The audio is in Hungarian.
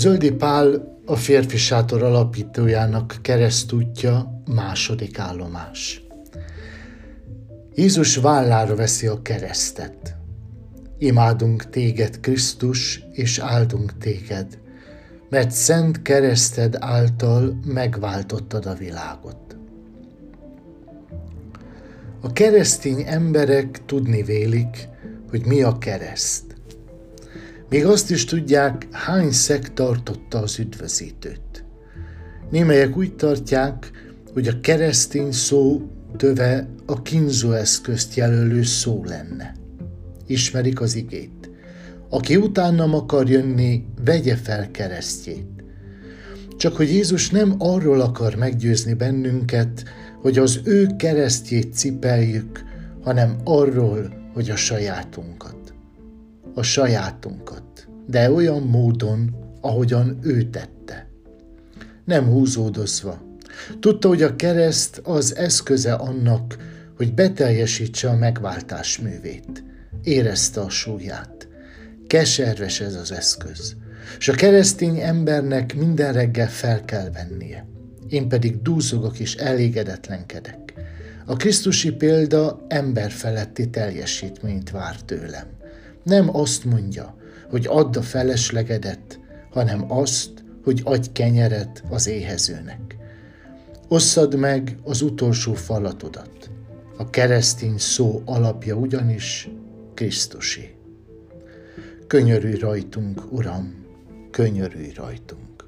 Zöldi Pál a férfi sátor alapítójának keresztútja második állomás. Jézus vállára veszi a keresztet. Imádunk téged, Krisztus, és áldunk téged, mert szent kereszted által megváltottad a világot. A keresztény emberek tudni vélik, hogy mi a kereszt. Még azt is tudják, hány szek tartotta az üdvözítőt. Némelyek úgy tartják, hogy a keresztény szó töve a kínzó eszközt jelölő szó lenne. Ismerik az igét. Aki utánam akar jönni, vegye fel keresztjét. Csak hogy Jézus nem arról akar meggyőzni bennünket, hogy az ő keresztjét cipeljük, hanem arról, hogy a sajátunkat a sajátunkat, de olyan módon, ahogyan ő tette. Nem húzódozva. Tudta, hogy a kereszt az eszköze annak, hogy beteljesítse a megváltás művét. Érezte a súlyát. Keserves ez az eszköz. És a keresztény embernek minden reggel fel kell vennie. Én pedig dúzogok és elégedetlenkedek. A Krisztusi példa emberfeletti teljesítményt vár tőlem. Nem azt mondja, hogy add a feleslegedet, hanem azt, hogy adj kenyeret az éhezőnek. Osszad meg az utolsó falatodat. A keresztény szó alapja ugyanis Krisztusi. Könyörülj rajtunk, Uram, könyörülj rajtunk.